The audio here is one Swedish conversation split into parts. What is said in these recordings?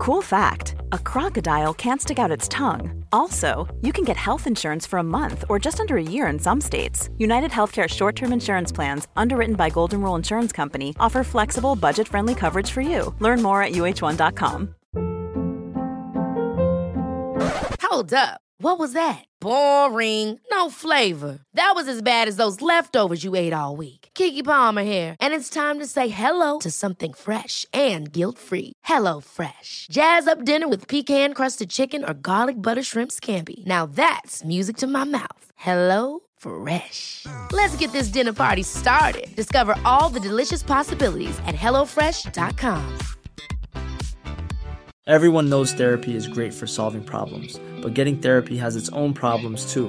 Cool fact a crocodile can't stick out its tongue. Also, you can get health insurance for a month or just under a year in some states. United Healthcare short term insurance plans, underwritten by Golden Rule Insurance Company, offer flexible, budget friendly coverage for you. Learn more at uh1.com. Hold up. What was that? Boring. No flavor. That was as bad as those leftovers you ate all week. Kiki Palmer here, and it's time to say hello to something fresh and guilt-free. Hello Fresh. Jazz up dinner with pecan-crusted chicken or garlic butter shrimp scampi. Now that's music to my mouth. Hello Fresh. Let's get this dinner party started. Discover all the delicious possibilities at hellofresh.com. Everyone knows therapy is great for solving problems, but getting therapy has its own problems too,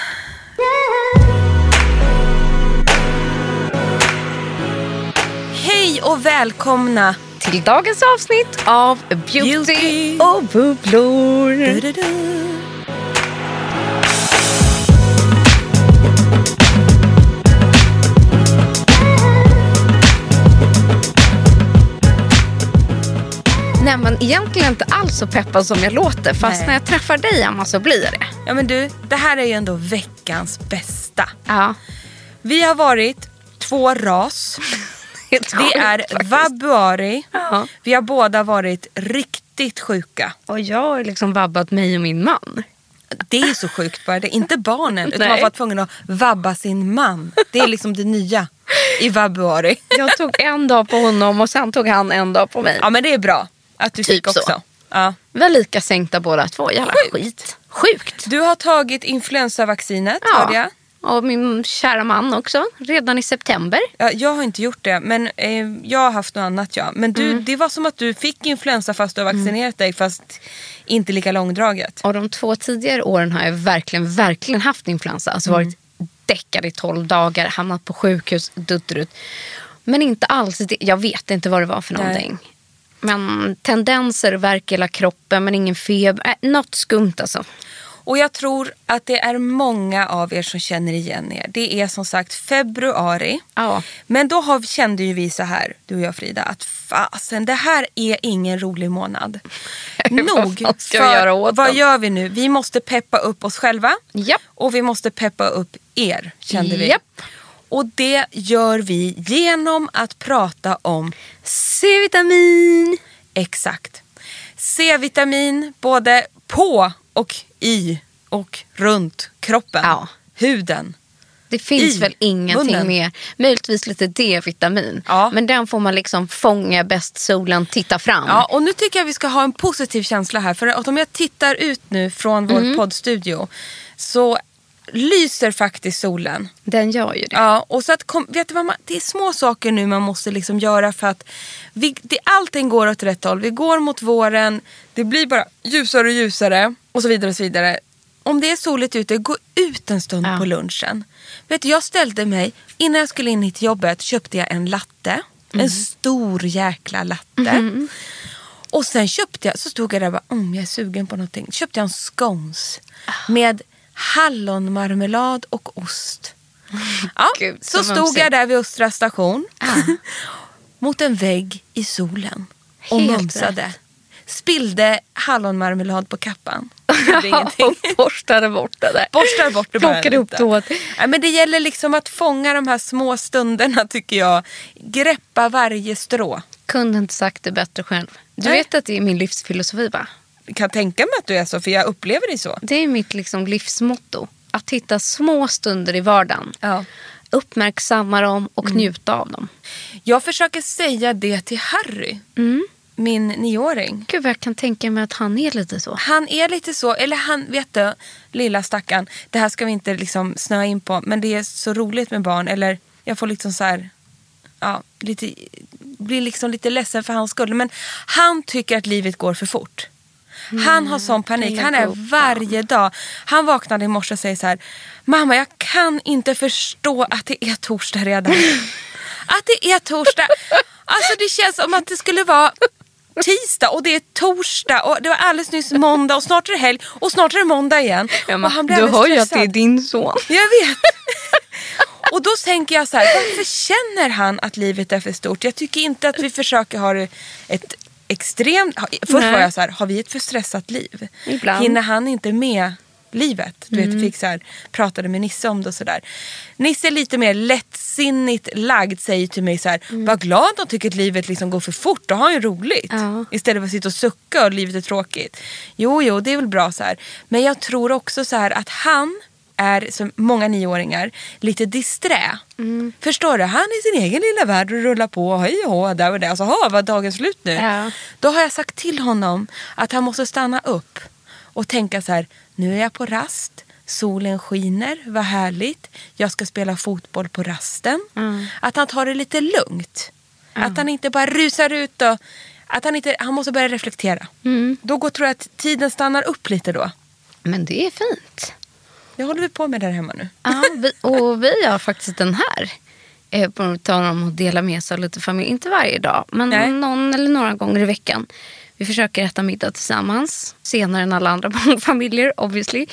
Hej och välkomna till dagens avsnitt av Beauty, Beauty. och bubblor. Du-du-du. Nej men egentligen inte alls så peppad som jag låter. Fast Nej. när jag träffar dig Emma så blir jag det. Ja men du, det här är ju ändå veckans bästa. Ja. Vi har varit två ras. Helt sjukt är faktiskt. vabbuari. Ja. Vi har båda varit riktigt sjuka. Och jag har liksom vabbat mig och min man. Det är så sjukt bara det. Inte barnen utan Nej. man var tvungen att vabba sin man. Det är liksom det nya i vabbuari. Jag tog en dag på honom och sen tog han en dag på mig. Ja men det är bra att du Typ fick också. så. Ja. Vi var lika sänkta båda två. Jävla Sjukt. skit. Sjukt. Du har tagit influensavaccinet hörde jag. Och min kära man också. Redan i september. Ja, jag har inte gjort det, men eh, jag har haft något annat. Ja. Men du, Mm. det var som att du fick influensa fast du har vaccinerat dig fast inte lika långdraget. Och de två tidigare åren har jag verkligen, verkligen haft influensa. Alltså varit däckad i 12 dagar, hamnat på sjukhus, dutterut. Men inte alls, jag vet inte vad det var för Nej. någonting. Men tendenser, värk i hela kroppen men ingen feber. Äh, något skumt alltså. Och jag tror att det är många av er som känner igen er. Det är som sagt februari. Ja. Men då har, kände ju vi så här, du och jag Frida, att fasen det här är ingen rolig månad. Nog. fan ska vi göra åt vad gör vi nu? Vi måste peppa upp oss själva. Japp. Och vi måste peppa upp er, kände vi. Japp. Och det gör vi genom att prata om C-vitamin. exakt C-vitamin både på och i och runt kroppen. Ja. Huden. Det finns I väl ingenting munnen. mer. Möjligtvis lite D-vitamin. Ja. Men den får man liksom fånga bäst solen, titta fram. Ja, och nu tycker jag vi ska ha en positiv känsla här. För att om jag tittar ut nu från vår Mm. poddstudio så lyser faktiskt solen. Den gör ju det. Ja, och så att, kom, vet du vad man, det är små saker nu man måste liksom göra för att vi, det, allting går åt rätt håll. Vi går mot våren, det blir bara ljusare och ljusare och så vidare. och så vidare. Om det är soligt ute, gå ut en stund Ja. på lunchen. Vet du, jag ställde mig, innan jag skulle in hit till jobbet köpte jag en latte. Mm. En stor jäkla latte. Mm-hmm. Och sen köpte jag, så stod jag där och bara, mm, jag är sugen på någonting. Köpte jag en scones Ah. med hallonmarmelad och ost. Ja, Gud, så stod jag där vid Östra station mot en vägg i solen och Helt mumsade. rätt. Spillde hallonmarmelad på kappan. Och borstade bort det där. Borstar bort det Plockade upp lite. tåt. Ja, men det gäller liksom att fånga de här små stunderna tycker jag. Greppa varje strå. Kunde inte sagt det bättre själv. Du Nej. vet att det är min livsfilosofi va? Jag kan tänka mig att du är så för jag upplever dig så. Det är mitt liksom livsmotto. Att hitta små stunder i vardagen. Ja. Uppmärksamma dem och Mm. njuta av dem. Jag försöker säga det till Harry, min nioåring. Gud vad jag kan tänka mig att han är lite så. Han är lite så, eller han, vet du, lilla stackaren. Det här ska vi inte liksom snöa in på, men det är så roligt med barn. Eller jag får liksom så här, ja, lite, blir liksom lite ledsen för hans skull. Men han tycker att livet går för fort. Han har sån panik. Han är varje dag. Han vaknade i morse och säger så här. Mamma jag kan inte förstå att det är torsdag redan. att det är torsdag. Alltså det känns som att det skulle vara tisdag och det är torsdag och det var alldeles nyss måndag och snart är det helg och snart är det måndag igen. Ja, och han blir du hör ju att det är din son. Jag vet. Och då tänker jag så här, varför känner han att livet är för stort? Jag tycker inte att vi försöker ha ett extremt... Först Nej. var jag så här, har vi ett för stressat liv? Ibland. Hinner han inte med livet? Du Mm. vet, fick så här, pratade med Nisse om det och sådär. Nisse är lite mer lättsinnigt lagd, säger till mig så här, var glad att de tycker att livet liksom går för fort, då har han ju roligt. Mm. Ja. Istället för att sitta och sucka och livet är tråkigt. Jo, jo, det är väl bra så här. Men jag tror också så här att han är, som många nioåringar, lite disträ. Mm. Förstår du? Han är i sin egen lilla värld och rullar på. Hej och hå, där och där. Alltså, ha, var dagen slut nu? Ja. Då har jag sagt till honom att han måste stanna upp och tänka så här. Nu är jag på rast. Solen skiner, vad härligt. Jag ska spela fotboll på rasten. Mm. Att han tar det lite lugnt. Att han inte bara rusar ut och... Att han, inte, han måste börja reflektera. Mm. Då går, tror jag att tiden stannar upp lite då. Men det är fint. Det håller vi på med där hemma nu. Ja, vi, och vi har faktiskt den här. Eh, på tal om att dela med sig av lite familj. Inte varje dag, men Nej. någon eller några gånger i veckan. Vi försöker äta middag tillsammans. Senare än alla andra familjer obviously.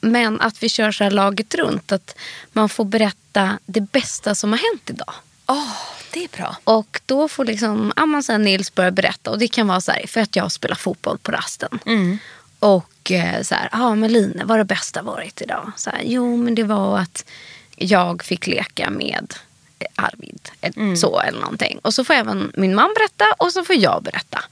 Men att vi kör så här laget runt. Att man får berätta det bästa som har hänt idag. Åh, det är bra. Och då får liksom, ja, man sen Nils börja berätta. Och det kan vara så här, för att jag spelar fotboll på rasten. Och eh, så här, ja men Line, vad har det bästa varit idag? Så här, jo men det var att jag fick leka med eh, Arvid. Eller Så eller någonting. Och så får även min man berätta och så får jag berätta.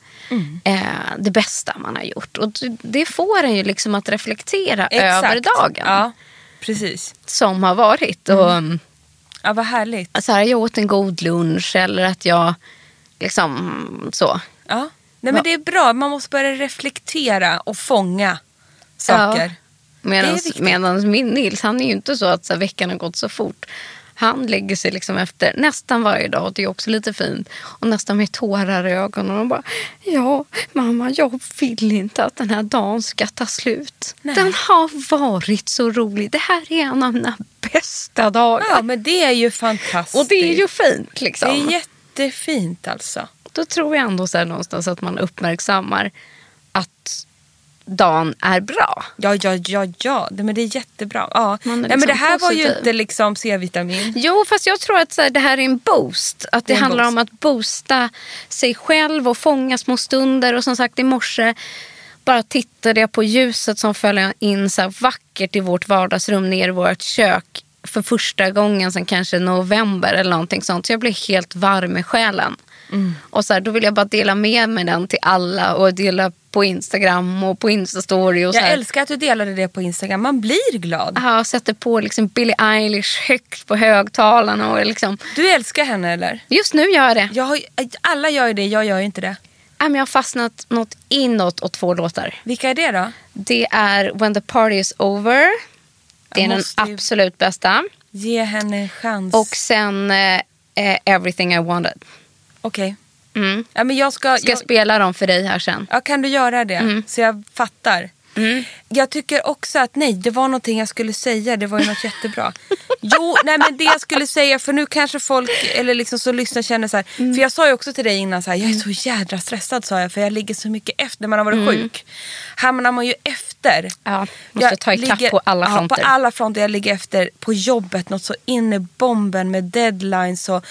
Eh, det bästa man har gjort. Och det- får en ju liksom att reflektera över dagen. Ja, precis. Som har varit. Och, mm. Ja, vad härligt. så här, jag åt en god lunch eller att jag liksom så. Ja. Nej, men det är bra. Man måste börja reflektera och fånga saker. Viktigt. Medan min Nils, han är ju inte så att så här, veckan har gått så fort. Han lägger sig liksom efter nästan varje dag och det är också lite fint. Och nästan med tårar i ögonen och bara Ja, mamma, jag vill inte att den här dagen ska ta slut. Nej. Den har varit så rolig. Det här är en av mina bästa dagar. Ja, men det är ju fantastiskt. och det är ju fint Det liksom. är jättefint alltså. Då tror jag ändå så någonstans att man uppmärksammar att dagen är bra. Ja, ja, ja, ja. Det, men det är jättebra. Ja. Är Nej, men det liksom här var ju positiv. inte liksom C-vitamin. Jo, fast jag tror att så här, det här är en boost. Att det, Det handlar boost. om att boosta sig själv och fånga små stunder. Och som sagt i morse bara tittade jag på ljuset som föll in så här vackert i vårt vardagsrum ner i vårt kök. För första gången sen kanske november eller någonting sånt. Så jag blev helt varm i själen. Mm. Och så här, då vill jag bara dela med mig den till alla och dela på Instagram och på Instastory. Och så Jag här. älskar att du delade det på Instagram. Man blir glad. Ja, sätter på liksom Billie Eilish högt på högtalarna. Och liksom, Du älskar henne eller? just nu gör jag det. Jag har, alla gör ju det, jag gör ju inte det. Jag har fastnat något inåt och två låtar. Vilka är det då? Det är When the party is over. Det är den absolut bästa. Ge henne en chans. Och sen eh, eh, Everything I wanted. Okej. Mm. Ja, men jag ska... Ska jag spela dem för dig här sen? ja, kan du göra det? Mm. Så jag fattar. Jag tycker också att nej, det var någonting jag skulle säga. Det var ju något jättebra. Jo, nej men det jag skulle säga, för nu kanske folk eller liksom så lyssnar känner så här. Mm. För jag sa ju också till dig innan så här, jag är så jädra stressad sa jag för jag ligger så mycket efter när man har varit sjuk. Hamnar man ju efter. Mm. Ja, måste Jag ta ikapp ligger- på alla Ja, fronter. på alla fronter. Jag ligger efter på jobbet, något så in i bomben med deadlines. Och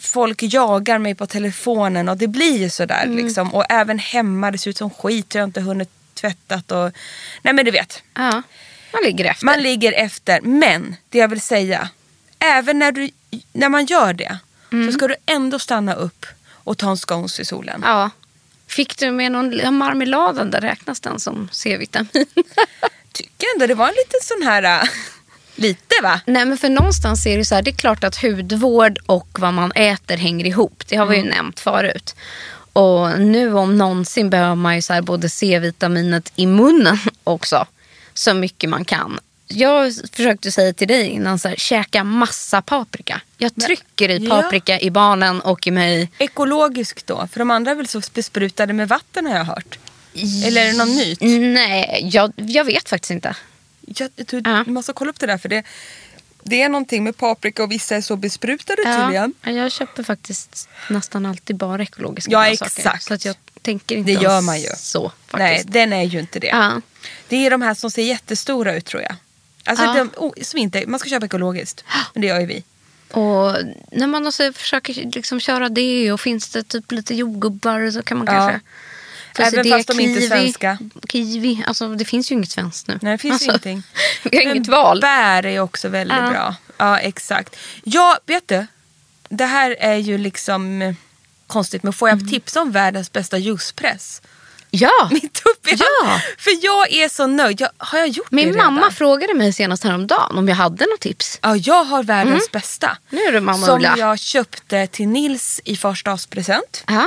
folk jagar mig på telefonen och det blir ju sådär. Mm. Liksom. Och även hemma, det ser ut som skit. Jag har inte hunnit tvättat och... Nej men du vet. Ja, man ligger efter. Man ligger efter. Men det jag vill säga. Även när, du, när man gör det Mm. så ska du ändå stanna upp och ta en scones i solen. Ja. Fick du med någon marmeladen? Där räknas den som C-vitamin. Tycker ändå det var en liten sån här... äh, lite va? Nej men för någonstans är det så här, det är klart att hudvård och vad man äter hänger ihop. Det har vi ju nämnt förut. Och nu om någonsin behöver man ju så här både C-vitaminet i munnen också. Så mycket man kan. Jag försökte säga till dig innan, så här, käka massa paprika. Jag trycker i ja. paprika i barnen och i mig. Ekologiskt då? För de andra är väl så besprutade med vatten har jag hört. Eller är det någon myt? Nej, jag, jag vet faktiskt inte. Jag, jag tror, Ja. Du måste kolla upp det där för det, det är någonting med paprika och vissa är så besprutade tydligen. Ja, jag köper faktiskt nästan alltid bara ekologiska Ja, exakt. Så att jag tänker inte Det gör man ju. så. Nej, Faktiskt. den är ju inte det. Ja. Det är de här som ser jättestora ut tror jag. Alltså Ja. de, oh, som inte, man ska köpa ekologiskt. Men det gör ju vi. Och när man också försöker liksom köra det och finns det typ lite jordgubbar så kan man Ja. kanske... Även det, fast de inte är svenska. Kiwi, alltså det finns ju inget svenskt nu. Nej, det finns alltså, ingenting. Vi har Men inget val. Bär är ju också väldigt Ja. bra. Ja, exakt. Ja, vet du? Det här är ju liksom konstigt. Men får jag Mm. tipsa om världens bästa juicepress? Ja, Mitt uppe i Ja. För jag är så nöjd. Jag, har jag gjort det min redan? mamma frågade mig senast häromdagen om jag hade något tips. Ja, jag har världens bästa. Nu är det mamma Som Ulla. jag köpte till Nils i förstaårspresent. Ja.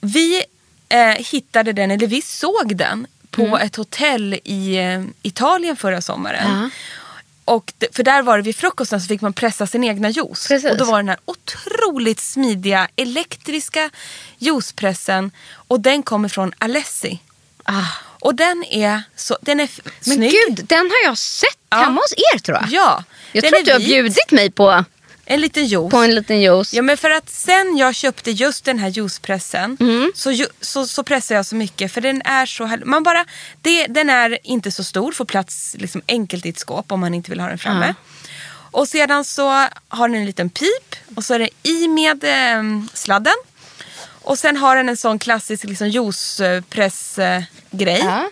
Vi eh, hittade den, eller vi såg den på Mm. ett hotell i eh, Italien förra sommaren. Ja. Och för där var det vid frukosten så fick man pressa sin egna juice. Precis. Och då var den här otroligt smidiga elektriska juicepressen. Och den kommer från Alessi. Ah. Och den är, så, den är Men snygg. gud, den har jag sett Ja. hemma hos er tror jag. Ja, jag den tror att du har vit. bjudit mig på, En liten juice. på en liten juice. Ja men för att sen jag köpte just den här juicepressen Mm. så, ju, så, så pressar jag så mycket för den är så här, man bara, det, den är inte så stor, får plats liksom enkelt i ett skåp om man inte vill ha den framme. Ja. Och sedan så har den en liten pip och så är det i med eh, sladden. Och sen har den en sån klassisk liksom, juicepressgrej Ja.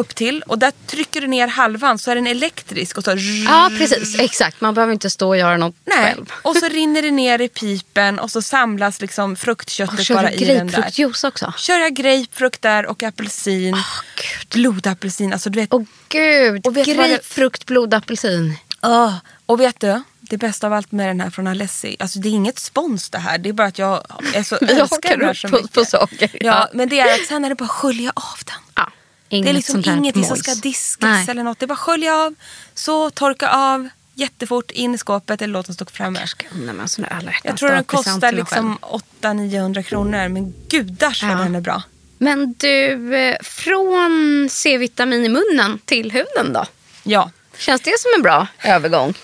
Upp till och där trycker du ner halvan så är den elektrisk och så ja, precis. Exakt. Man behöver inte stå och göra något Nej, själv. och så rinner det ner i pipen och så samlas liksom Och fruktköttet kör bara i den där. grapefruktjuice också? Kör jag grapefrukt där och apelsin. gud. blodapelsin. Alltså du vet. Åh gud, Och vet det- grapefrukt, blodapelsin. Åh, Och vet du, det bästa av allt med den här från Alessi. Alltså det är inget spons det här. Det är bara att jag är så älskar den här så på- mycket. på saker, Ja, ja. men det är att sen är det bara att skölja av den. Ja, inget Det är liksom ingenting som ska diskas Nej. eller något. Det är bara skölja av, så torka av, jättefort in i skåpet eller låt den stå framme. Jag hjärtans Jag tror den kostar liksom 800-900 kronor. Men gudars vad Ja. den är bra. Men du, eh, från C-vitamin i munnen till huden då? Ja, Känns det som en bra övergång?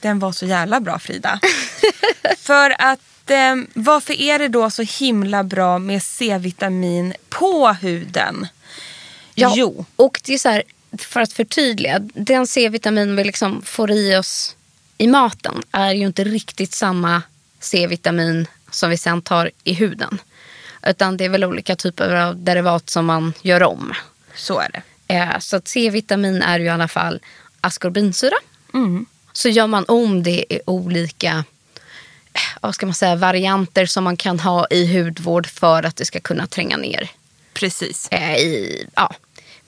den var så jävla bra Frida. För att eh, varför är det då så himla bra med C-vitamin på huden? Jo, Och det är så här, för att förtydliga, den C-vitamin vi liksom får i oss i maten är ju inte riktigt samma C-vitamin som vi sen tar i huden. Utan det är väl olika typer av derivat som man gör om. så är det. Eh, Så C-vitamin är ju i alla fall askorbinsyra. Mm. Så gör man om det i olika eh, vad ska man säga, varianter som man kan ha i hudvård för att det ska kunna tränga ner Precis. eh, i, ja,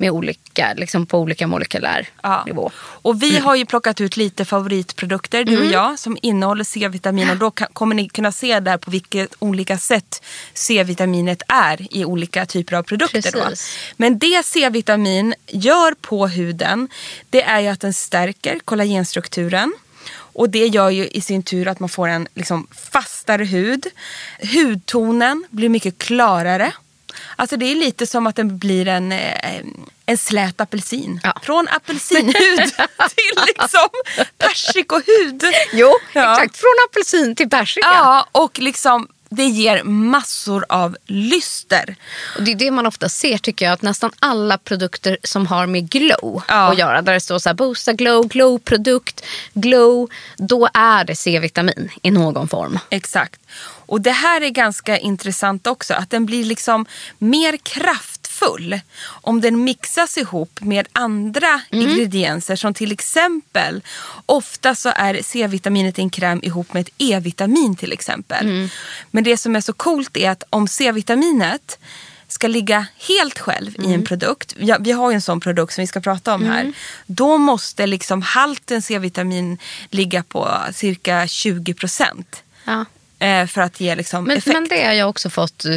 med olika, liksom på olika molekylär Ja. nivå. Och vi har ju plockat ut lite favoritprodukter, du och Mm. jag, som innehåller C-vitamin. Och då kan, kommer ni kunna se där på vilket olika sätt C-vitaminet är i olika typer av produkter. Men det C-vitamin gör på huden, det är ju att den stärker kollagenstrukturen. Och det gör ju i sin tur att man får en liksom fastare hud. Hudtonen blir mycket klarare. Alltså det är lite som att den blir en, eh, en slät apelsin. Ja. Från apelsinhud till liksom persikohud. Jo, Ja. exakt. Från apelsin till persika. Ja, och liksom det ger massor av lyster. Och det är det man ofta ser tycker jag. Att nästan alla produkter som har med glow Ja. att göra. Där det står så här boosta glow, glow-produkt, glow. Då är det C-vitamin i någon form. Exakt. Och det här är ganska intressant också. Att den blir liksom mer kraftfull om den mixas ihop med andra ingredienser. Som till exempel, ofta så är C-vitaminet i en kräm ihop med ett E-vitamin till exempel. Men det som är så coolt är att om C-vitaminet ska ligga helt själv i en produkt. Ja, vi har ju en sån produkt som vi ska prata om här. Då måste liksom halten C-vitamin ligga på cirka 20 procent. Ja. Eh, för att ge liksom Men, effekt. men det har jag också fått eh,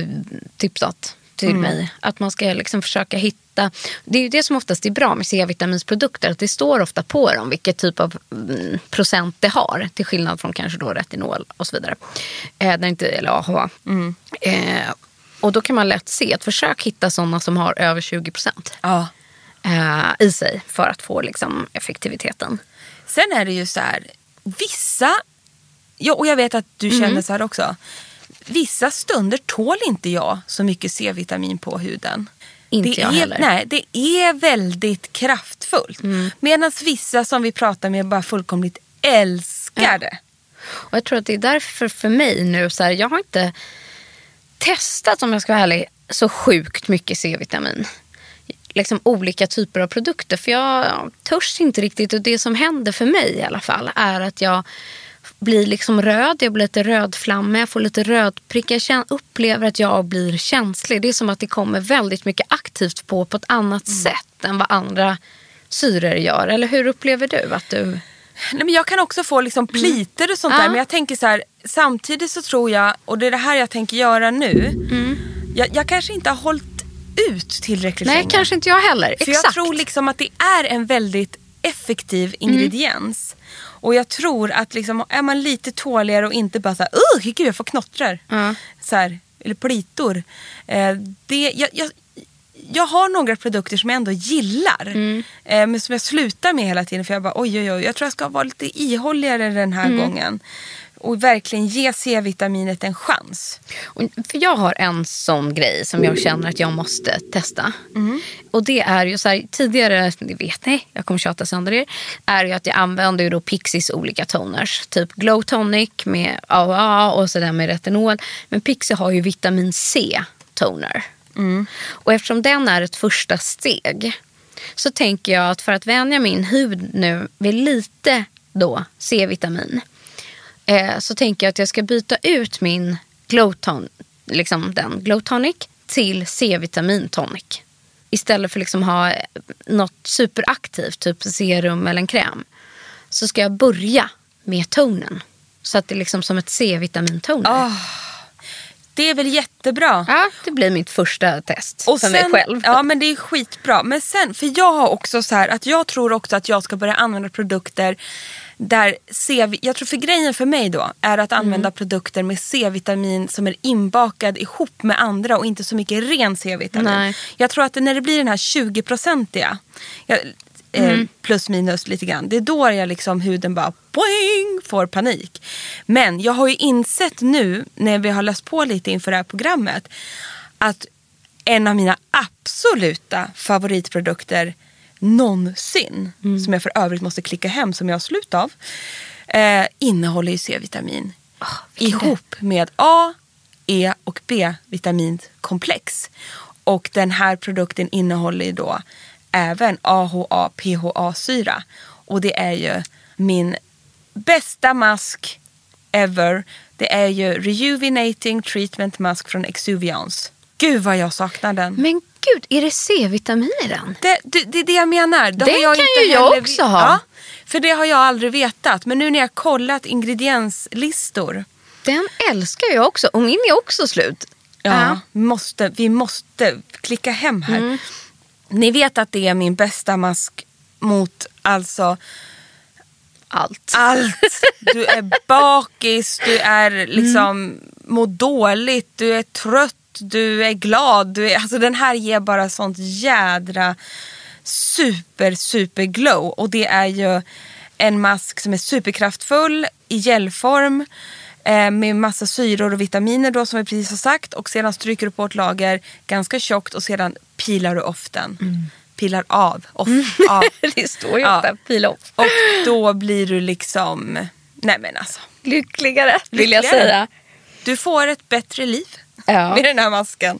tipsat till mig. Att man ska liksom försöka hitta... Det är ju det som oftast är bra med C-vitaminsprodukter. Att det står ofta på dem vilket typ av mm, procent det har. Till skillnad från kanske då retinol och så vidare. Eh, där inte, eller AHA. Eh, och då kan man lätt se att försök hitta sådana som har över 20 procent Ja. eh, i sig för att få liksom, effektiviteten. Sen är det ju så här, vissa, ja, och jag vet att du Mm. känner så här också. Vissa stunder tål inte jag så mycket C-vitamin på huden. Inte det jag är, heller. Mm. Nej, det är väldigt kraftfullt. Medan vissa som vi pratar med bara fullkomligt älskar det. Och jag tror att det är därför för mig nu, så här, jag har inte testat om jag ska vara ärlig, så sjukt mycket C-vitamin. Liksom olika typer av produkter. För jag törs inte riktigt. Och det som händer för mig i alla fall är att jag blir liksom röd, jag blir lite rödflammig, jag får lite rödprick. Jag upplever att jag blir känslig. Det är som att det kommer väldigt mycket aktivt på på ett annat sätt än vad andra syror gör. Eller hur upplever du att du... Nej, men jag kan också få liksom pliter och sånt där. Ja. Men jag tänker så här, samtidigt så tror jag, och det är det här jag tänker göra nu. Jag, jag kanske inte har hållit ut tillräckligt Nej, länge. kanske inte jag heller. För Exakt. jag tror liksom att det är en väldigt effektiv ingrediens. Och jag tror att liksom, är man lite tåligare och inte bara såhär, uh, gud jag får knottrar. Ja. Så här, eller plitor. Eh, det, jag, jag, jag har några produkter som jag ändå gillar. Eh, men som jag slutar med hela tiden. För jag bara oj oj oj, jag tror jag ska vara lite ihålligare den här gången. Och verkligen ge C-vitaminet en chans. Och, för jag har en sån grej som jag känner att jag måste testa. Och det är ju så här, tidigare, det vet ni, jag kommer tjata sönder er, är ju att jag använder ju då Pixies olika toners. Typ Glow Tonic med AHA och så där med retinol. Men Pixie har ju vitamin C toner. Mm. Och eftersom den är ett första steg så tänker jag att för att vänja min hud nu vid lite då C-vitamin eh, så tänker jag att jag ska byta ut min Glowton, liksom den Glow Tonic till C-vitamin tonic. Istället för liksom ha eh, något superaktivt, typ serum eller en kräm. Så ska jag börja med tonen. Så att det är liksom som ett C-vitamin-toner. Ah. Det är väl jättebra. Ja, det blir mitt första test Och för sen, mig själv. Ja men det är skitbra. Men sen, för jag har också så här att jag tror också att jag ska börja använda produkter där C, jag tror för grejen för mig då är att använda produkter med C-vitamin som är inbakad ihop med andra och inte så mycket ren C-vitamin. Jag tror att när det blir den här 20-procentiga, eh, plus minus lite grann, det är då jag liksom huden bara boing, får panik. Men jag har ju insett nu när vi har läst på lite inför det här programmet att en av mina absoluta favoritprodukter någonsin, som jag för övrigt måste klicka hem som jag har slut av, eh, innehåller ju C-vitamin. ihop med A, E och B-vitaminkomplex. Och den här produkten innehåller ju då även AHA, PHA-syra. Och det är ju min bästa mask ever. Det är ju Rejuvenating Treatment Mask från Exuviance. Gud vad jag saknar den. Men gud, är det C-vitamin i den? Det, det, det är det jag menar. Det Den jag kan inte ju jag heller också ha. Ja, för det har jag aldrig vetat. Men nu när jag kollat ingredienslistor. Den älskar jag också och min är också slut. Ja, Måste, vi måste klicka hem här. Mm. Ni vet att det är min bästa mask mot alltså Allt. allt. Du är bakis, du är liksom mår dåligt, du är trött, du är glad. Du är, alltså den här ger bara sånt jädra super super glow. Och det är ju en mask som är superkraftfull i gelform. Eh, med massa syror och vitaminer då som vi precis har sagt. Och sedan stryker du på ett lager ganska tjockt och sedan pilar du off den. Pilar av. Off, av. det står ju Ja. ofta pil off. Och då blir du liksom, nej men alltså. Lyckligare vill jag Lyckligare. säga. Du får ett bättre liv Ja. med den här masken.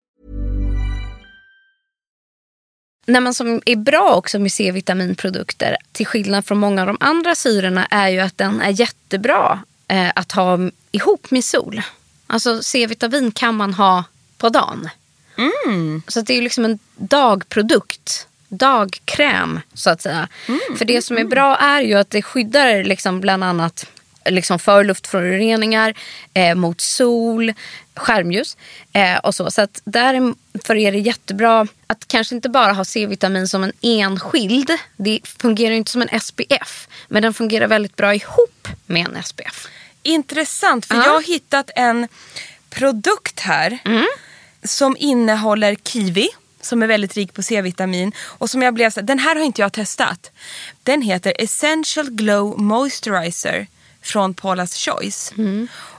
Nej, men som är bra också med C-vitaminprodukter, till skillnad från många av de andra syrorna, är ju att den är jättebra eh, att ha ihop med sol. Alltså C-vitamin kan man ha på dagen. Så det är liksom en dagprodukt. Dagkräm så att säga. För det som är bra är ju att det skyddar liksom bland annat liksom för luftföroreningar, eh, mot sol, skärmljus eh, och så. Så att därför är det jättebra att kanske inte bara ha C-vitamin som en enskild. Det fungerar ju inte som en SPF, men den fungerar väldigt bra ihop med en SPF. Intressant, för Ja. jag har hittat en produkt här som innehåller kiwi som är väldigt rik på C-vitamin. Och som jag blev så Den här har inte jag testat. Den heter Essential Glow Moisturizer från Paula's Choice.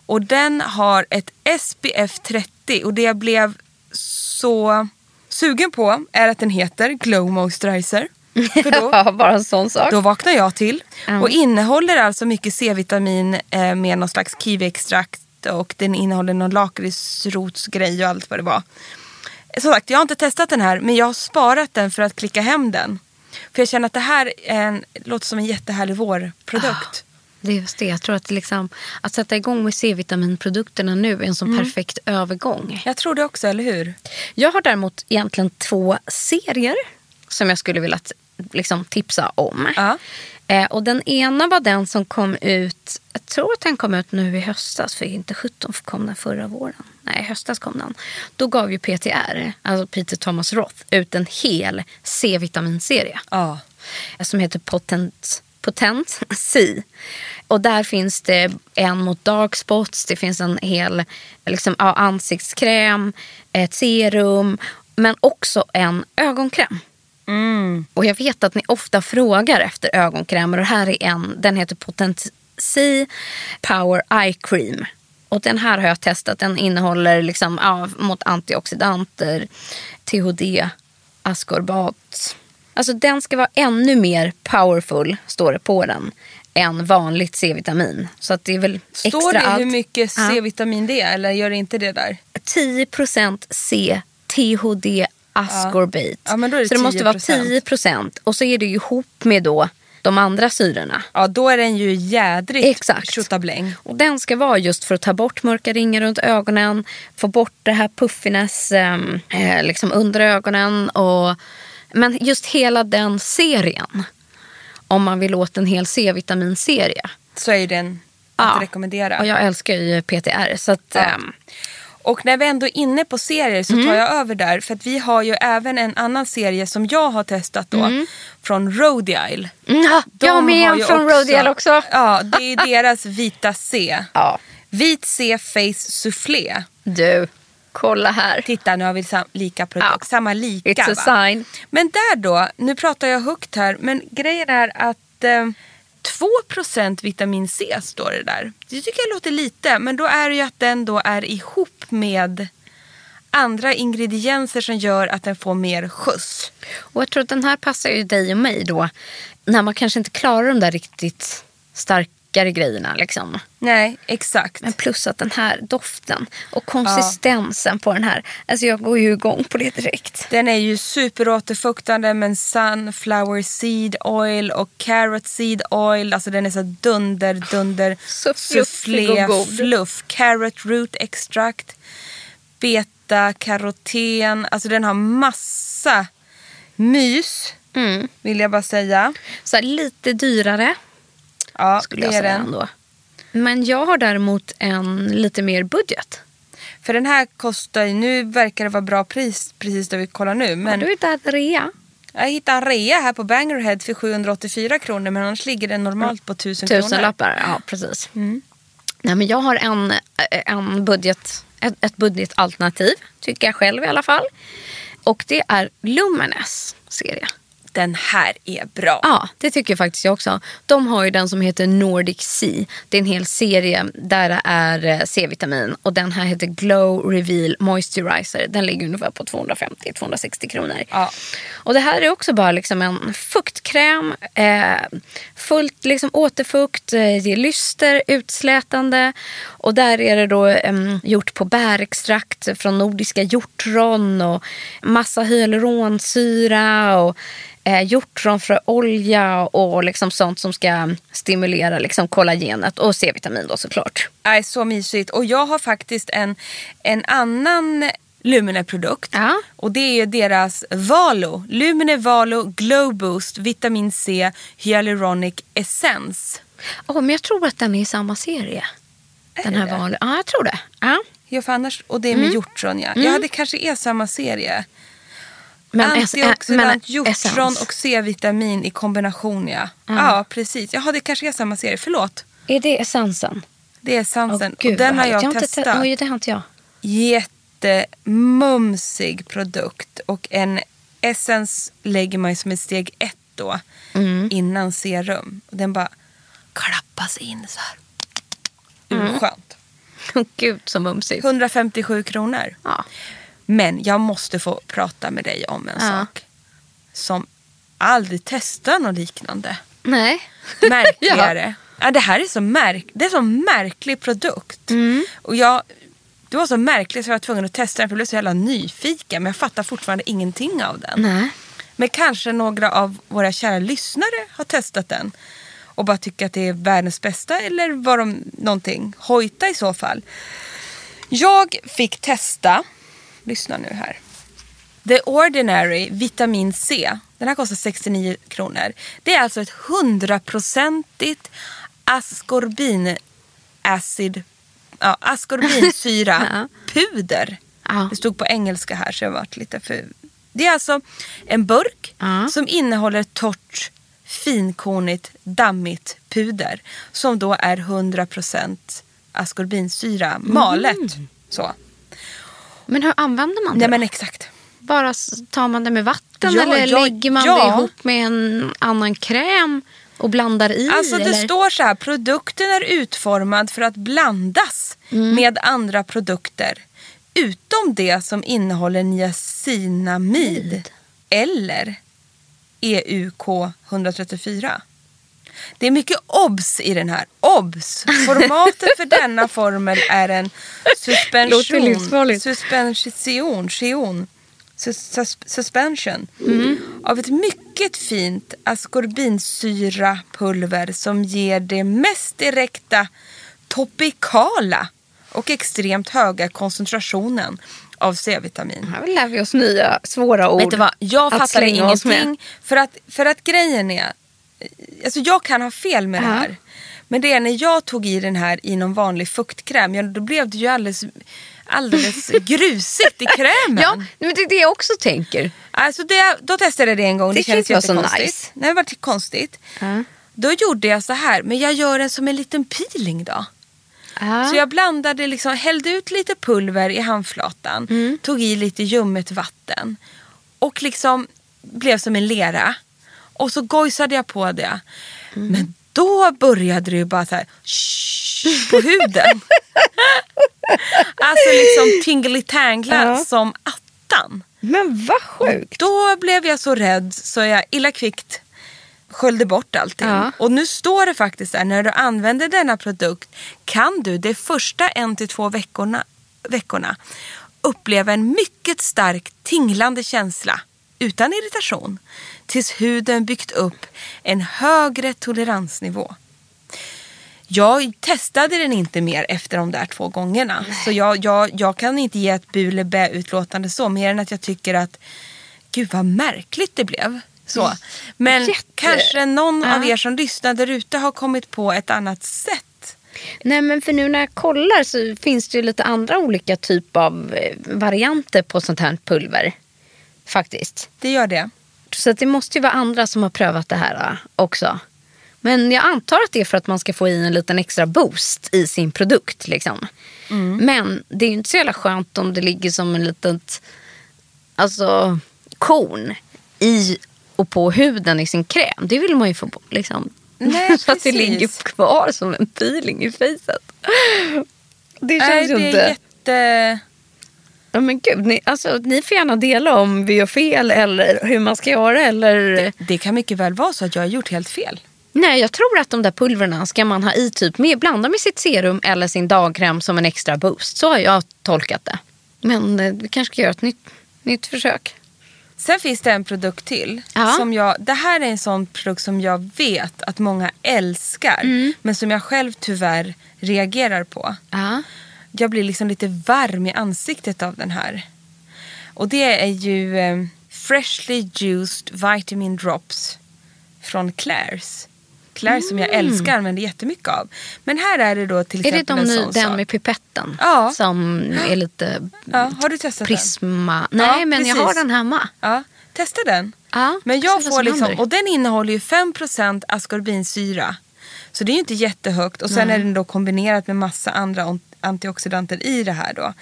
Och den har ett SPF 30 och det jag blev så sugen på är att den heter Glow Moisturizer. För då, Ja, bara en sån sak. då vaknar jag till. Och innehåller alltså mycket C-vitamin eh, med någon slags kiwiextrakt och den innehåller någon lakritsrotsgrej och allt vad det var. Som sagt, jag har inte testat den här men jag har sparat den för att klicka hem den. För jag känner att det här är en, låter som en jättehärlig vårprodukt. Det är just det. Jag tror att, liksom, att sätta igång med C-vitaminprodukterna nu är en sån perfekt övergång. Jag tror det också, eller hur? Jag har däremot egentligen två serier som jag skulle vilja liksom, tipsa om. Ja. Eh, och den ena var den som kom ut, jag tror att den kom ut nu i höstas, för inte 17 kom den förra våren. Nej, i höstas kom den. Då gav ju PTR, alltså Peter Thomas Roth, ut en hel C-vitaminserie Ja. som heter Potent, Potent C. Och där finns det en mot dark spots, det finns en hel liksom, ja, ansiktskräm, ett serum, men också en ögonkräm. Och jag vet att ni ofta frågar efter ögonkrämer och här är en, den heter Potent C Power Eye Cream. Och den här har jag testat, den innehåller liksom, ja, mot antioxidanter, THD, ascorbat. Alltså den ska vara ännu mer powerful, står det på den, än vanligt C-vitamin. Så att det är väl Står extra det allt. hur mycket Ja. C-vitamin det är eller gör det inte det där? 10% C, THD, ascorbate. Ja, men då är det så det måste vara 10%. 10% och så är det ju ihop med då de andra syrorna. Ja, då är den ju jädrigt Exakt. tjottabläng. Och den ska vara just för att ta bort mörka ringar runt ögonen, få bort det här puffiness ehm, eh, liksom under ögonen. Och, men just hela den serien, om man vill åt en hel C-vitaminserie. Så är den att rekommendera. Och jag älskar ju PTR. Så att, ehm, Och när vi ändå är inne på serier så tar jag över där. För att vi har ju även en annan serie som jag har testat då. Från Rhodial. mm, ja, jag har med en från Rodial också. Ja, det är deras vita C. Ja. Vit C Face Soufflé. Du, kolla här. Titta, nu har vi sam- lika produkt. Ja. Samma lika It's a va? sign. Men där då, nu pratar jag högt här. Men grejen är att eh, 2% vitamin C står det där. Det tycker jag låter lite. Men då är det ju att den då är ihop med andra ingredienser som gör att den får mer skjuts. Och jag tror att den här passar ju dig och mig då. När man kanske inte klarar de där riktigt starkare grejerna. Liksom. Nej, exakt. Men plus att den här doften och konsistensen på den här. Alltså jag går ju igång på det direkt. Den är ju superåterfuktande med sunflower seed oil och carrot seed oil. Alltså den är så dunder, dunder, Så god. fluff. Carrot root extract, beta karoten. Alltså den har massa mys, Mm. vill jag bara säga. Så här, lite dyrare Ja, skulle jag säga ändå. Men jag har däremot en lite mer budget. För den här kostar ju, nu verkar det vara bra pris precis där vi kollar nu. Men Men du där rea. jag hittade en rea här på Bangerhead för 784 kronor. Men annars ligger den normalt på 1000 kronor. Tusen lappar, ja precis. Nej, men jag har en, eh, en budget, ett, ett budgetalternativ, tycker jag själv i alla fall. Och det är Lumines serie. Den här är bra. Ja, det tycker faktiskt jag också. De har ju den som heter Nordic Sea. Det är en hel serie där det är eh, C-vitamin. Och den här heter Glow Reveal Moisturizer. Den ligger ungefär på 250-260 kronor. Ja. Och det här är också bara liksom en fuktkräm. Eh, fullt liksom återfukt, eh, ger lyster, utslätande. Och där är det då em, gjort på bärextrakt från nordiska hjortron och massa hyaluronsyra och eh, hjortronfröolja och liksom sånt som ska stimulera liksom kollagenet och C-vitamin då såklart. är så mysigt. Och jag har faktiskt en, en annan Lumine-produkt. Ja. Och det är ju deras Valo. Lumine Valo Glow Boost Vitamin C Hyaluronic Essence. Åh, men jag tror att den är i samma serie. Den det här vanliga. Ja, jag tror det. Ja. Ja, för annars, och det är med hjortron ja. Ja, det kanske är samma serie. Men eh, Antioxidant, men hjortron och C-vitamin i kombination ja. Ja, precis. Jaha, det kanske är samma serie. Förlåt. Är det essensen? Det är essensen. gud, och den har jag, har inte testat. te- Oj, det har inte jag. jättemumsig produkt och en essens lägger man ju som ett steg ett då Mm. innan serum. Och den bara klappas in så här. Mm. Urskönt. Åh, Gud så mumsigt. 157 kronor. Ja. Men jag måste få prata med dig om en Ja. sak. Som aldrig testar något liknande. Nej. Märkligare. ja. det här är så, märk det är så märklig produkt. Mm. Och jag, det var så märkligt så jag var tvungen att testa den för jag blev så jävla nyfiken. Men jag fattar fortfarande ingenting av den. Nej. Men kanske några av våra kära lyssnare har testat den. Och bara tycker att det är världens bästa. Eller var de någonting hojta i så fall. Jag fick testa, lyssna nu här. The Ordinary Vitamin C. Den här kostar 69 kronor. Det är alltså ett hundraprocentigt ascorbin acid, ja, ascorbinsyra puder. Ja. Det stod på engelska här så jag varit lite för... Det är alltså en burk Ja. som innehåller torrt finkornigt dammigt puder som då är 100% ascorbinsyra malet. Så. Men hur använder man det? Nej då? men exakt. Bara tar man det med vatten Ja, eller ja, lägger man ja. det ihop med en annan kräm och blandar i? Alltså det eller? står så här, produkten är utformad för att blandas Mm. med andra produkter. Utom det som innehåller niacinamid eller E EUK 134. Det är mycket obs i den här. Obs! Formatet för denna formel är en suspension. Suspension. Sion, sus, sus, suspension. Mm. Av ett mycket fint askorbinsyra-pulver som ger det mest direkta topikala och extremt höga koncentrationen av C-vitamin. Här lär vi oss nya svåra ord. Vet du vad, jag att fattar ingenting. För att, för att grejen är, alltså jag kan ha fel med det Ja. här. Men det är när jag tog i den här i någon vanlig fuktkräm, ja, då blev det ju alldeles, alldeles grusigt i krämen. Ja, men det är det jag också tänker. Alltså det, då testade jag det en gång, det, Det kändes jättekonstigt. nice. Nej, det var konstigt. Ja. Då gjorde jag så här, men jag gör den som en liten peeling då. Så jag blandade, liksom, hällde ut lite pulver i handflatan, Mm. tog i lite ljummet vatten och liksom blev som en lera. Och så gojsade jag på det. Mm. Men då började det ju bara så här shh, på huden. Alltså liksom tingly-tangla Ja. som attan. Men vad sjukt. Då blev jag så rädd så jag illa kvickt sköljde bort allting. Ja. Och nu står det faktiskt där, när du använder denna produkt kan du de första en till två veckorna, veckorna uppleva en mycket stark tinglande känsla utan irritation tills huden byggt upp en högre toleransnivå. Jag testade den inte mer efter de där två gångerna. Så jag, jag, jag kan inte ge ett bu eller bä utlåtande så. Mer än att jag tycker att gud vad märkligt det blev. Så. Men Jätte- kanske någon av Ja. er som lyssnar där ute har kommit på ett annat sätt. Nej men för nu när jag kollar så finns det ju lite andra olika typer av eh, varianter på sånt här pulver. Faktiskt. Det gör det. Så att det måste ju vara andra som har prövat det här eh, också. Men jag antar att det är för att man ska få i en liten extra boost i sin produkt. Liksom. Men det är ju inte så jävla skönt om det ligger som en litet alltså, korn i och på huden i sin kräm. Det vill man ju få bort. Liksom. Nej, så att det ligger kvar som en peeling i facet. Det känns Nej, ju inte... jätte... Ja, men gud, ni, alltså, ni får gärna dela om vi gör fel eller hur man ska göra. Eller... Det kan mycket väl vara så att jag har gjort helt fel. Nej, jag tror att de där pulverna ska man ha i typ med, blanda med sitt serum eller sin dagkräm som en extra boost. Så har jag tolkat det. Men eh, vi kanske ska göra ett nytt, nytt försök. Sen finns det en produkt till. Ja. Som jag, det här är en sån produkt som jag vet att många älskar. Mm. Men som jag själv tyvärr reagerar på. Ja. Jag blir liksom lite varm i ansiktet av den här. Och det är ju eh, Freshly Juiced Vitamin Drops från Claire's. Claire's som jag älskar men det är jättemycket av. Men här är det då till Mm. Är det exempel de en sån den sak. med pipetten? Ja. Som är lite Ja, har du testat prisma? Nej, Ja, men jag precis. har den hemma. den? Ja, testa den. Ja, Men jag får som liksom, och den innehåller ju 5% askorbinsyra. Så det är ju inte jättehögt. Och sen är den då kombinerat med massa andra antioxidanter i det här då.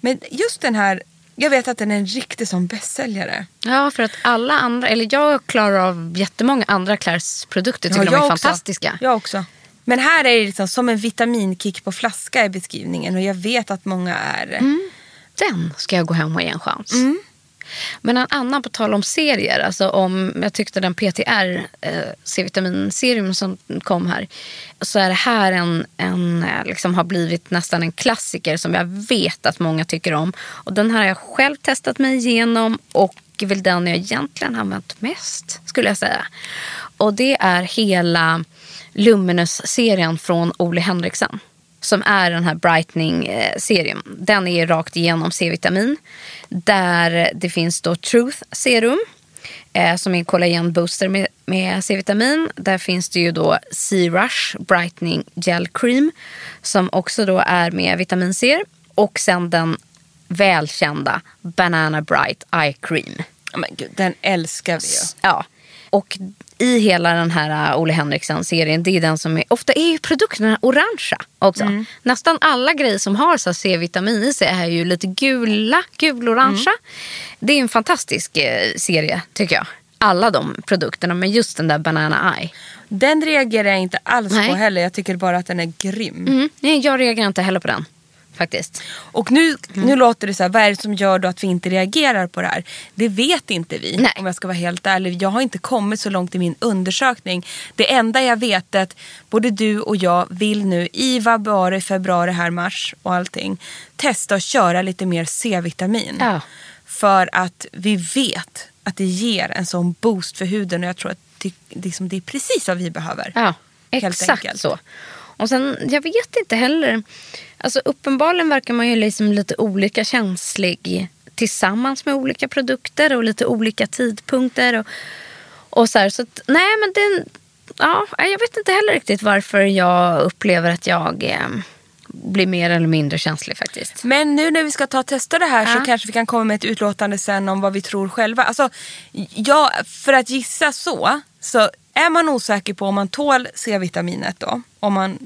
Men just den här, jag vet att den är en riktig sån bästsäljare. Ja, för att alla andra, eller jag klarar av jättemånga andra Claire's produkter. Tycker Ja, de är också. fantastiska. Jag också. Men här är det liksom som en vitaminkick på flaska i beskrivningen. Och jag vet att många är... Mm. Den ska jag gå hem och ge en chans. Mm. Men en annan på tal om serier. Alltså om jag tyckte den PTR eh, C-vitaminserum som kom här. Så är det här en, en eh, liksom har blivit nästan en klassiker som jag vet att många tycker om. Och den här har jag själv testat mig igenom. Och är väl den jag egentligen har använt mest skulle jag säga. Och det är hela Luminous-serien från Ole Henriksen som är den här brightening-serien. Den är rakt igenom C-vitamin. Där det finns då Truth Serum eh, som är en kollagenbooster med, med C-vitamin. Där finns det ju då C-Rush Brightening Gel Cream som också då är med vitamin C. Och sen den välkända Banana Bright Eye Cream. Men gud, den älskar vi ju. Ja. Och i hela den här uh, Ole Henriksen-serien, det är den som är, ofta är ju produkterna orangea också. Nästan alla grejer som har C-vitamin i sig är ju lite gula, gulorangea. Det är en fantastisk eh, serie tycker jag. Alla de produkterna, men just den där Banana Eye. Den reagerar jag inte alls Nej. på heller. Jag tycker bara att den är grym. Mm. Nej, jag reagerar inte heller på den. Faktiskt. Och nu, Mm. nu låter det så här, vad är det som gör då att vi inte reagerar på det här? Det vet inte vi Nej. om jag ska vara helt ärlig. Jag har inte kommit så långt i min undersökning. Det enda jag vet är att både du och jag vill nu i februari, februari, här mars och allting testa att köra lite mer C-vitamin. Ja. För att vi vet att det ger en sån boost för huden och jag tror att det, liksom, det är precis vad vi behöver. Ja, exakt så. Och sen, jag vet inte heller. Alltså uppenbarligen verkar man ju liksom lite olika känslig tillsammans med olika produkter och lite olika tidpunkter. Och, och så här, så att, nej men det, ja, jag vet inte heller riktigt varför jag upplever att jag eh, blir mer eller mindre känslig faktiskt. Men nu när vi ska ta och testa det här så Ja. kanske vi kan komma med ett utlåtande sen om vad vi tror själva. Alltså, ja, för att gissa så, så är man osäker på om man tål C-vitaminet då, om man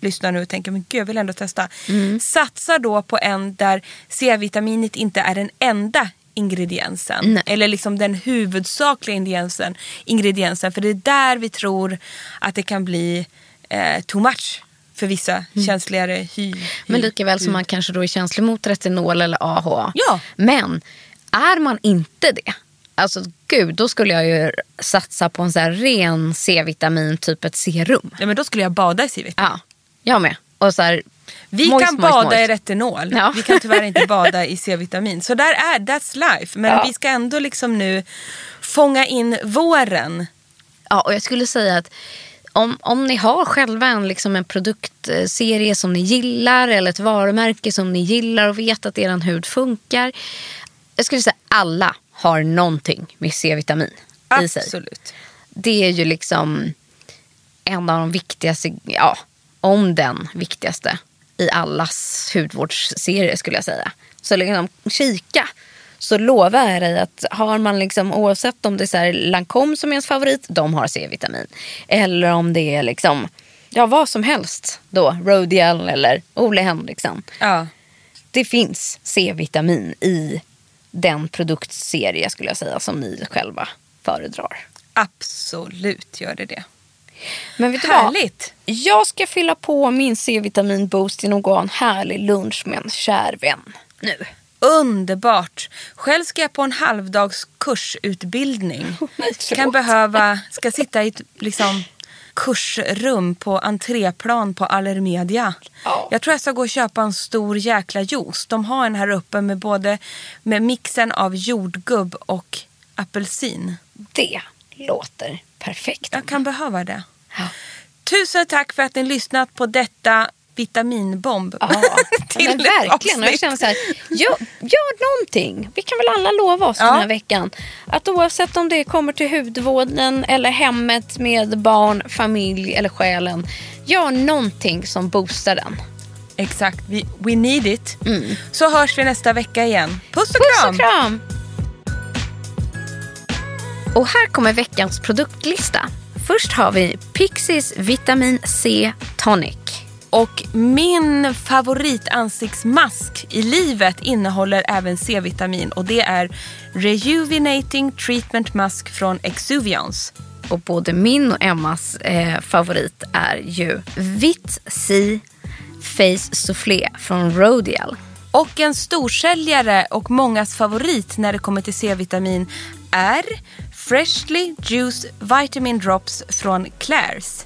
lyssnar nu och tänker men gud jag vill ändå testa. Mm. Satsa då på en där C-vitaminet inte är den enda ingrediensen. Nej. Eller liksom den huvudsakliga ingrediensen. ingrediensen. För det är där vi tror att det kan bli eh, too much för vissa känsligare hy. hy Men lika väl som man kanske då är känslig mot retinol eller AHA. Ja. Men är man inte det, alltså gud, då skulle jag ju satsa på en så här ren C-vitamin, typ ett serum. Ja, men då skulle jag bada i C-vitamin. Ja, jag med. Och så här, Vi moist, kan moist, bada moist. i retinol. Ja. Vi kan tyvärr inte bada i C-vitamin. Så där är that's life. Men Ja. vi ska ändå liksom nu fånga in våren. Ja, och jag skulle säga att om, om ni har själva en, liksom en produktserie som ni gillar eller ett varumärke som ni gillar och vet att er hud funkar. Jag skulle säga alla har någonting med C-vitamin i sig. Absolut. Det är ju liksom en av de viktigaste, ja, om den viktigaste i allas hudvårdsserier skulle jag säga. Så liksom kika. Så lovar jag dig att har man liksom, oavsett om det är så här Lancome som är ens favorit, de har C-vitamin. Eller om det är liksom, ja vad som helst då, Rodial eller Ole Henriksen. Ja. Det finns C-vitamin i den produktserie skulle jag säga som ni själva föredrar. Absolut gör det det. Men vet du vad? Härligt. Jag ska fylla på min C-vitamin boost genom att gå en härlig lunch med en kär vän nu. Underbart. Själv ska jag på en halvdags kursutbildning. Förlåt. kan behöva, ska sitta i ett liksom, kursrum på entréplan på Allermedia. Ja. Jag tror jag ska gå och köpa en stor jäkla juice. De har en här uppe med både med mixen av jordgubb och apelsin. Det låter perfekt. Jag kan behöva det. Ja. Tusen tack för att ni lyssnat på detta vitaminbomb. Ja, till ett verkligen. Och jag känner så här, gör, gör någonting. Vi kan väl alla lova oss Ja. den här veckan. Att oavsett om det kommer till hudvården eller hemmet med barn, familj eller själen. Gör någonting som boostar den. Exakt, we, we need it. Så hörs vi nästa vecka igen. Puss och Puss kram! och kram! Och här kommer veckans produktlista. Först har vi Pixies Vitamin C Tonic. Och min favoritansiktsmask i livet innehåller även C-vitamin och det är Rejuvenating Treatment Mask från Exuviance. Och både min och Emmas eh, favorit är ju Vitt C Face Soufflé från Rodial. Och en storsäljare och mångas favorit när det kommer till C-vitamin är Freshly Juice Vitamin Drops från Claire's.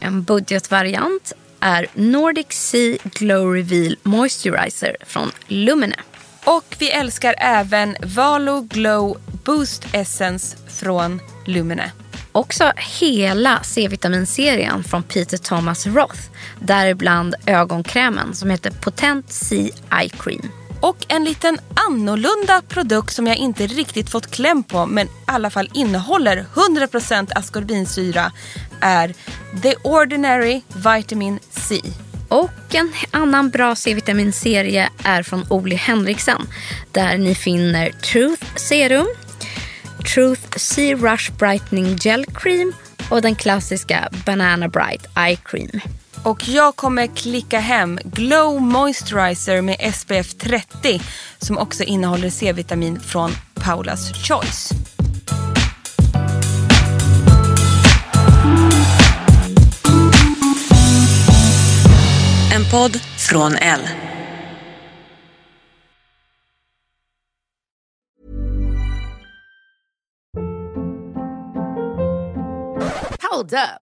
En budgetvariant är Nordic Sea Glow Reveal Moisturizer från Lumene. Och vi älskar även Valo Glow Boost Essence från Lumene. Också hela C-vitaminserien från Peter Thomas Roth. Däribland ögonkrämen som heter Potent Sea Eye Cream. Och en liten annorlunda produkt som jag inte riktigt fått kläm på men i alla fall innehåller 100% askorbinsyra är The Ordinary Vitamin C. Och en annan bra C-vitaminserie är från Oli Henriksen. Där ni finner Truth Serum, Truth Sea Rush Brightening Gel Cream och den klassiska Banana Bright Eye Cream. Och jag kommer klicka hem Glow Moisturizer med SPF 30 som också innehåller C-vitamin från Paulas Choice. En podd från L. Hold up.